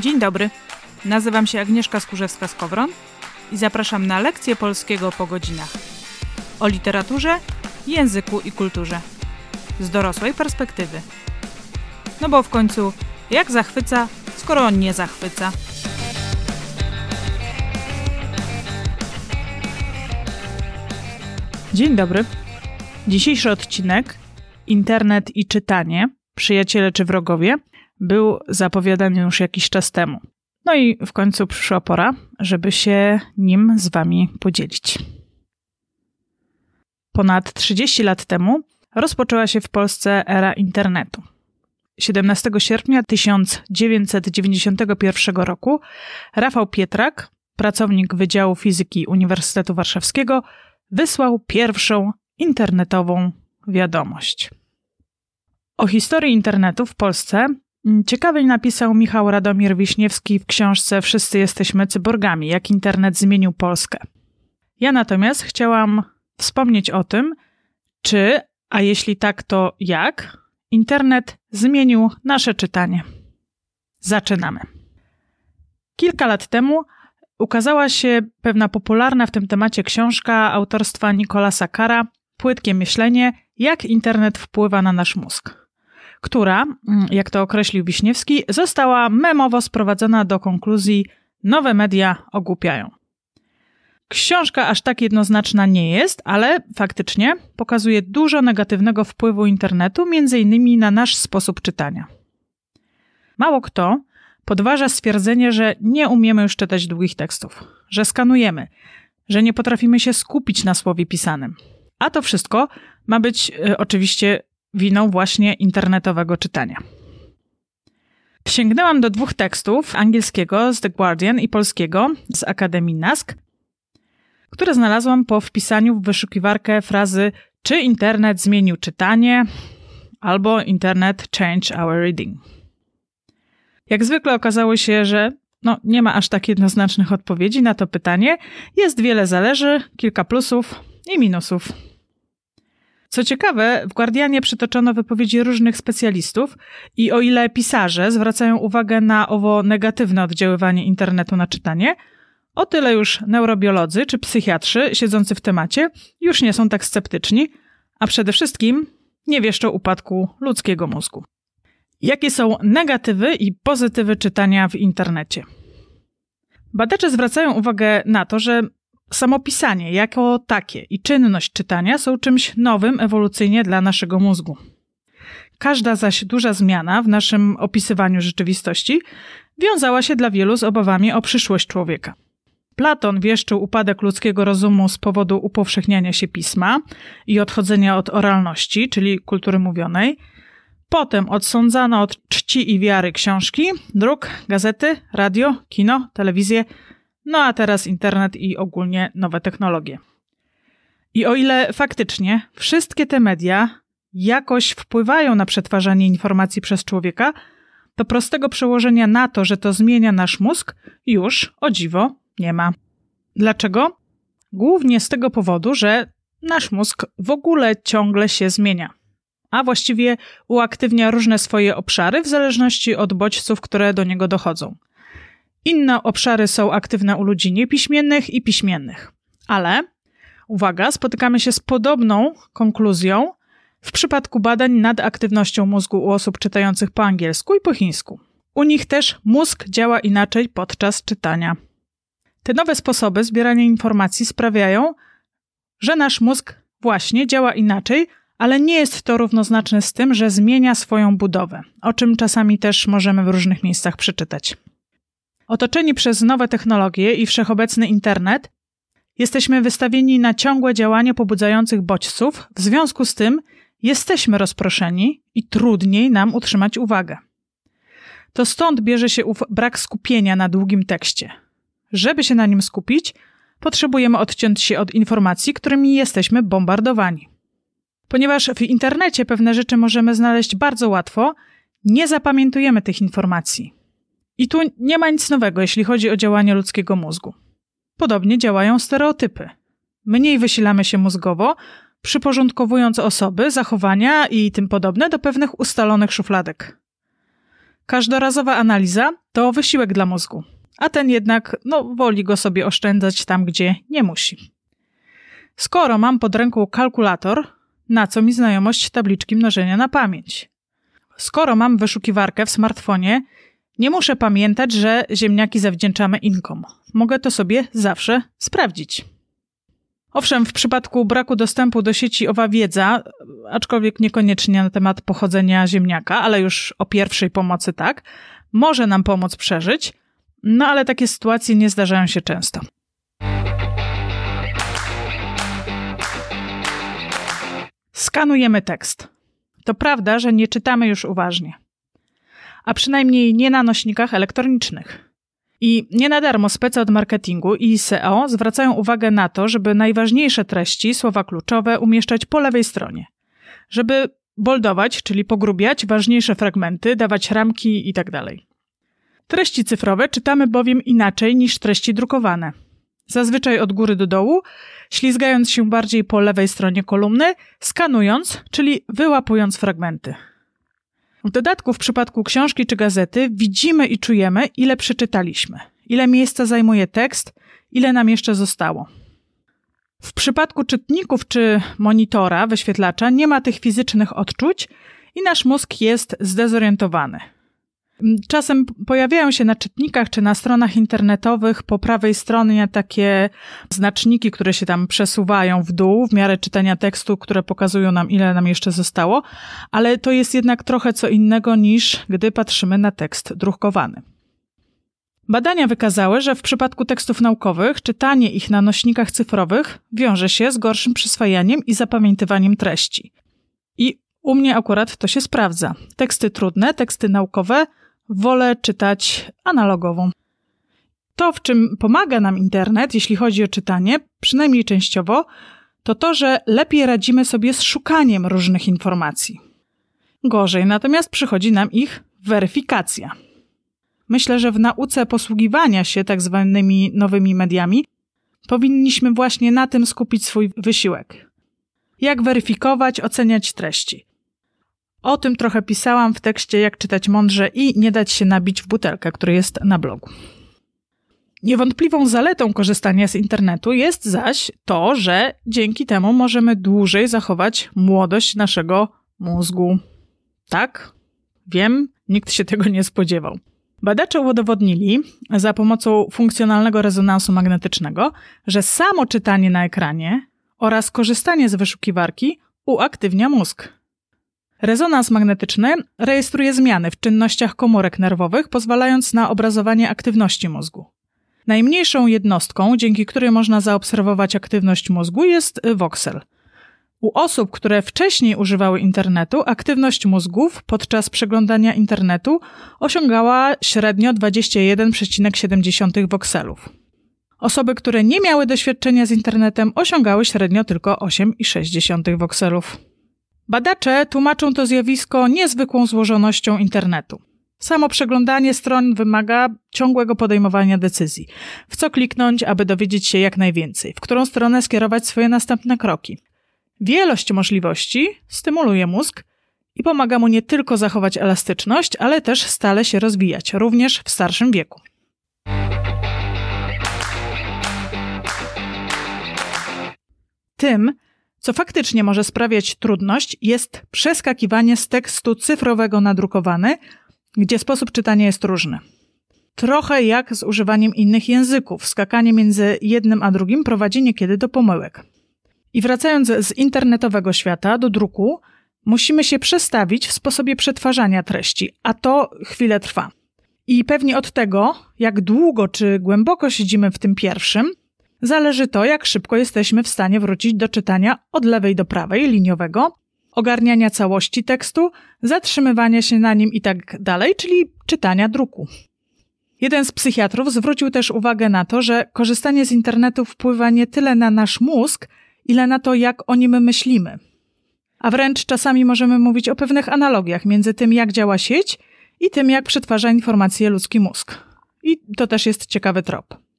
Dzień dobry. Nazywam się Agnieszka Skurzewska-Skowron i zapraszam na lekcję polskiego po godzinach. O literaturze, języku i kulturze. Z dorosłej perspektywy. No bo w końcu, jak zachwyca, skoro on nie zachwyca? Dzień dobry. Dzisiejszy odcinek Internet i czytanie, przyjaciele czy wrogowie, był zapowiadany już jakiś czas temu. No i w końcu przyszła pora, żeby się nim z Wami podzielić. Ponad 30 lat temu rozpoczęła się w Polsce era internetu. 17 sierpnia 1991 roku Rafał Pietrak, pracownik Wydziału Fizyki Uniwersytetu Warszawskiego, wysłał pierwszą internetową wiadomość. O historii internetu w Polsce ciekawie napisał Michał Radomir Wiśniewski w książce Wszyscy jesteśmy cyborgami, jak internet zmienił Polskę. Ja natomiast chciałam wspomnieć o tym, czy, a jeśli tak, to jak, internet zmienił nasze czytanie. Zaczynamy. Kilka lat temu ukazała się pewna popularna w tym temacie książka autorstwa Nicolasa Kara Płytkie myślenie, jak internet wpływa na nasz mózg, która, mm, jak to określił Wiśniewski, została memowo sprowadzona do konkluzji nowe media ogłupiają. Książka aż tak jednoznaczna nie jest, ale faktycznie pokazuje dużo negatywnego wpływu internetu, innymi na nasz sposób czytania. Mało kto podważa stwierdzenie, że nie umiemy już czytać długich tekstów, że skanujemy, że nie potrafimy się skupić na słowie pisanym. A to wszystko ma być y, oczywiście winą właśnie internetowego czytania. Sięgnęłam do dwóch tekstów, angielskiego z The Guardian i polskiego z Akademii NASK, które znalazłam po wpisaniu w wyszukiwarkę frazy czy internet zmienił czytanie albo internet change our reading. Jak zwykle okazało się, że no, nie ma aż tak jednoznacznych odpowiedzi na to pytanie. Jest wiele zależy, kilka plusów i minusów. Co ciekawe, w Guardianie przytoczono wypowiedzi różnych specjalistów i o ile pisarze zwracają uwagę na owo negatywne oddziaływanie internetu na czytanie, o tyle już neurobiolodzy czy psychiatrzy siedzący w temacie już nie są tak sceptyczni, a przede wszystkim nie wieszczą upadku ludzkiego mózgu. Jakie są negatywy i pozytywy czytania w internecie? Badacze zwracają uwagę na to, że samo pisanie jako takie i czynność czytania są czymś nowym ewolucyjnie dla naszego mózgu. Każda zaś duża zmiana w naszym opisywaniu rzeczywistości wiązała się dla wielu z obawami o przyszłość człowieka. Platon wieszczył upadek ludzkiego rozumu z powodu upowszechniania się pisma i odchodzenia od oralności, czyli kultury mówionej. Potem odsądzano od czci i wiary książki, druk, gazety, radio, kino, telewizję, no a teraz internet i ogólnie nowe technologie. I o ile faktycznie wszystkie te media jakoś wpływają na przetwarzanie informacji przez człowieka, to prostego przełożenia na to, że to zmienia nasz mózg, już o dziwo nie ma. Dlaczego? Głównie z tego powodu, że nasz mózg w ogóle ciągle się zmienia, a właściwie uaktywnia różne swoje obszary w zależności od bodźców, które do niego dochodzą. Inne obszary są aktywne u ludzi niepiśmiennych i piśmiennych. Ale, uwaga, spotykamy się z podobną konkluzją w przypadku badań nad aktywnością mózgu u osób czytających po angielsku i po chińsku. U nich też mózg działa inaczej podczas czytania. Te nowe sposoby zbierania informacji sprawiają, że nasz mózg właśnie działa inaczej, ale nie jest to równoznaczne z tym, że zmienia swoją budowę, o czym czasami też możemy w różnych miejscach przeczytać. Otoczeni przez nowe technologie i wszechobecny internet, jesteśmy wystawieni na ciągłe działanie pobudzających bodźców, w związku z tym jesteśmy rozproszeni i trudniej nam utrzymać uwagę. To stąd bierze się ów brak skupienia na długim tekście. Żeby się na nim skupić, potrzebujemy odciąć się od informacji, którymi jesteśmy bombardowani. Ponieważ w internecie pewne rzeczy możemy znaleźć bardzo łatwo, nie zapamiętujemy tych informacji. I tu nie ma nic nowego, jeśli chodzi o działanie ludzkiego mózgu. Podobnie działają stereotypy. Mniej wysilamy się mózgowo, przyporządkowując osoby, zachowania i tym podobne do pewnych ustalonych szufladek. Każdorazowa analiza to wysiłek dla mózgu, a ten jednak no, woli go sobie oszczędzać tam, gdzie nie musi. Skoro mam pod ręką kalkulator, na co mi znajomość tabliczki mnożenia na pamięć? Skoro mam wyszukiwarkę w smartfonie, nie muszę pamiętać, że ziemniaki zawdzięczamy inkom. Mogę to sobie zawsze sprawdzić. Owszem, w przypadku braku dostępu do sieci owa wiedza, aczkolwiek niekoniecznie na temat pochodzenia ziemniaka, ale już o pierwszej pomocy tak, może nam pomóc przeżyć, no ale takie sytuacje nie zdarzają się często. Skanujemy tekst. To prawda, że nie czytamy już uważnie. A przynajmniej nie na nośnikach elektronicznych. I nie na darmo spece od marketingu i SEO zwracają uwagę na to, żeby najważniejsze treści, słowa kluczowe umieszczać po lewej stronie. Żeby boldować, czyli pogrubiać ważniejsze fragmenty, dawać ramki itd. Tak treści cyfrowe czytamy bowiem inaczej niż treści drukowane. Zazwyczaj od góry do dołu, ślizgając się bardziej po lewej stronie kolumny, skanując, czyli wyłapując fragmenty. W dodatku w przypadku książki czy gazety widzimy i czujemy, ile przeczytaliśmy, ile miejsca zajmuje tekst, ile nam jeszcze zostało. W przypadku czytników czy monitora, wyświetlacza nie ma tych fizycznych odczuć i nasz mózg jest zdezorientowany. Czasem pojawiają się na czytnikach czy na stronach internetowych po prawej stronie takie znaczniki, które się tam przesuwają w dół w miarę czytania tekstu, które pokazują nam, ile nam jeszcze zostało, ale to jest jednak trochę co innego niż gdy patrzymy na tekst drukowany. Badania wykazały, że w przypadku tekstów naukowych czytanie ich na nośnikach cyfrowych wiąże się z gorszym przyswajaniem i zapamiętywaniem treści. I u mnie akurat to się sprawdza. Teksty trudne, teksty naukowe wolę czytać analogową. To, w czym pomaga nam internet, jeśli chodzi o czytanie, przynajmniej częściowo, to to, że lepiej radzimy sobie z szukaniem różnych informacji. Gorzej natomiast przychodzi nam ich weryfikacja. Myślę, że w nauce posługiwania się tak zwanymi nowymi mediami powinniśmy właśnie na tym skupić swój wysiłek. Jak weryfikować, oceniać treści. O tym trochę pisałam w tekście Jak czytać mądrze i nie dać się nabić w butelkę, który jest na blogu. Niewątpliwą zaletą korzystania z internetu jest zaś to, że dzięki temu możemy dłużej zachować młodość naszego mózgu. Tak, wiem, nikt się tego nie spodziewał. Badacze udowodnili za pomocą funkcjonalnego rezonansu magnetycznego, że samo czytanie na ekranie oraz korzystanie z wyszukiwarki uaktywnia mózg. Rezonans magnetyczny rejestruje zmiany w czynnościach komórek nerwowych, pozwalając na obrazowanie aktywności mózgu. Najmniejszą jednostką, dzięki której można zaobserwować aktywność mózgu, jest voxel. U osób, które wcześniej używały internetu, aktywność mózgów podczas przeglądania internetu osiągała średnio 21,7 wokselów. Osoby, które nie miały doświadczenia z internetem, osiągały średnio tylko 8,6 wokselów. Badacze tłumaczą to zjawisko niezwykłą złożonością internetu. Samo przeglądanie stron wymaga ciągłego podejmowania decyzji. W co kliknąć, aby dowiedzieć się jak najwięcej, w którą stronę skierować swoje następne kroki. Wielość możliwości stymuluje mózg i pomaga mu nie tylko zachować elastyczność, ale też stale się rozwijać, również w starszym wieku. Tym, co faktycznie może sprawiać trudność, jest przeskakiwanie z tekstu cyfrowego na drukowany, gdzie sposób czytania jest różny. Trochę jak z używaniem innych języków, skakanie między jednym a drugim prowadzi niekiedy do pomyłek. I wracając z internetowego świata do druku, musimy się przestawić w sposobie przetwarzania treści, a to chwilę trwa. I pewnie od tego, jak długo czy głęboko siedzimy w tym pierwszym, zależy to, jak szybko jesteśmy w stanie wrócić do czytania od lewej do prawej, liniowego, ogarniania całości tekstu, zatrzymywania się na nim i tak dalej, czyli czytania druku. Jeden z psychiatrów zwrócił też uwagę na to, że korzystanie z internetu wpływa nie tyle na nasz mózg, ile na to, jak o nim myślimy. A wręcz czasami możemy mówić o pewnych analogiach między tym, jak działa sieć i tym, jak przetwarza informacje ludzki mózg. I to też jest ciekawy trop.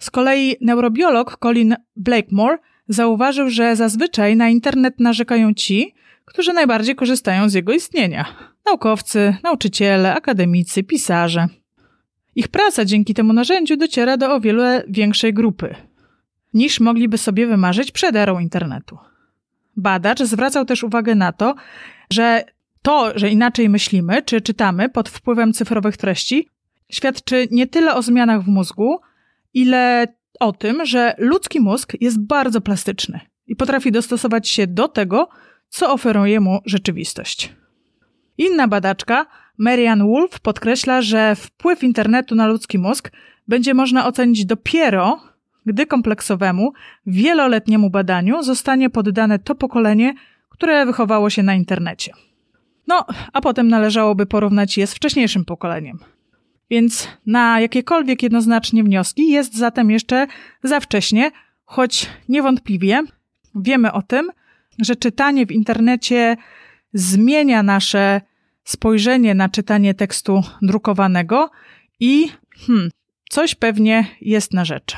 Z kolei neurobiolog Colin Blakemore zauważył, że zazwyczaj na internet narzekają ci, którzy najbardziej korzystają z jego istnienia. naukowcy, nauczyciele, akademicy, pisarze. Ich praca dzięki temu narzędziu dociera do o wiele większej grupy niż mogliby sobie wymarzyć przed erą internetu. Badacz zwracał też uwagę na to, że to, że inaczej myślimy czy czytamy pod wpływem cyfrowych treści, świadczy nie tyle o zmianach w mózgu, ile o tym, że ludzki mózg jest bardzo plastyczny i potrafi dostosować się do tego, co oferuje mu rzeczywistość. Inna badaczka, Marianne Wolf, podkreśla, że wpływ internetu na ludzki mózg będzie można ocenić dopiero, gdy kompleksowemu, wieloletniemu badaniu zostanie poddane to pokolenie, które wychowało się na internecie. No, a potem należałoby porównać je z wcześniejszym pokoleniem. Więc na jakiekolwiek jednoznacznie wnioski jest zatem jeszcze za wcześnie, choć niewątpliwie wiemy o tym, że czytanie w internecie zmienia nasze spojrzenie na czytanie tekstu drukowanego i hmm, coś pewnie jest na rzeczy.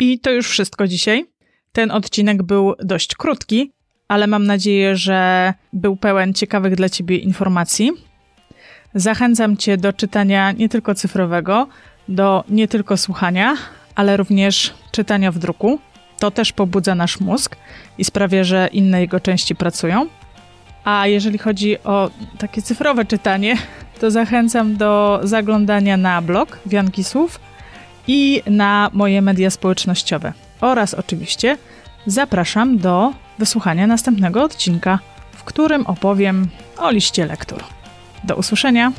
I to już wszystko dzisiaj. Ten odcinek był dość krótki, ale mam nadzieję, że był pełen ciekawych dla Ciebie informacji. Zachęcam Cię do czytania nie tylko cyfrowego, do nie tylko słuchania, ale również czytania w druku. To też pobudza nasz mózg i sprawia, że inne jego części pracują. A jeżeli chodzi o takie cyfrowe czytanie, to zachęcam do zaglądania na blog Wianki Słów i na moje media społecznościowe. Oraz oczywiście zapraszam do wysłuchania następnego odcinka, w którym opowiem o liście lektur. Do usłyszenia!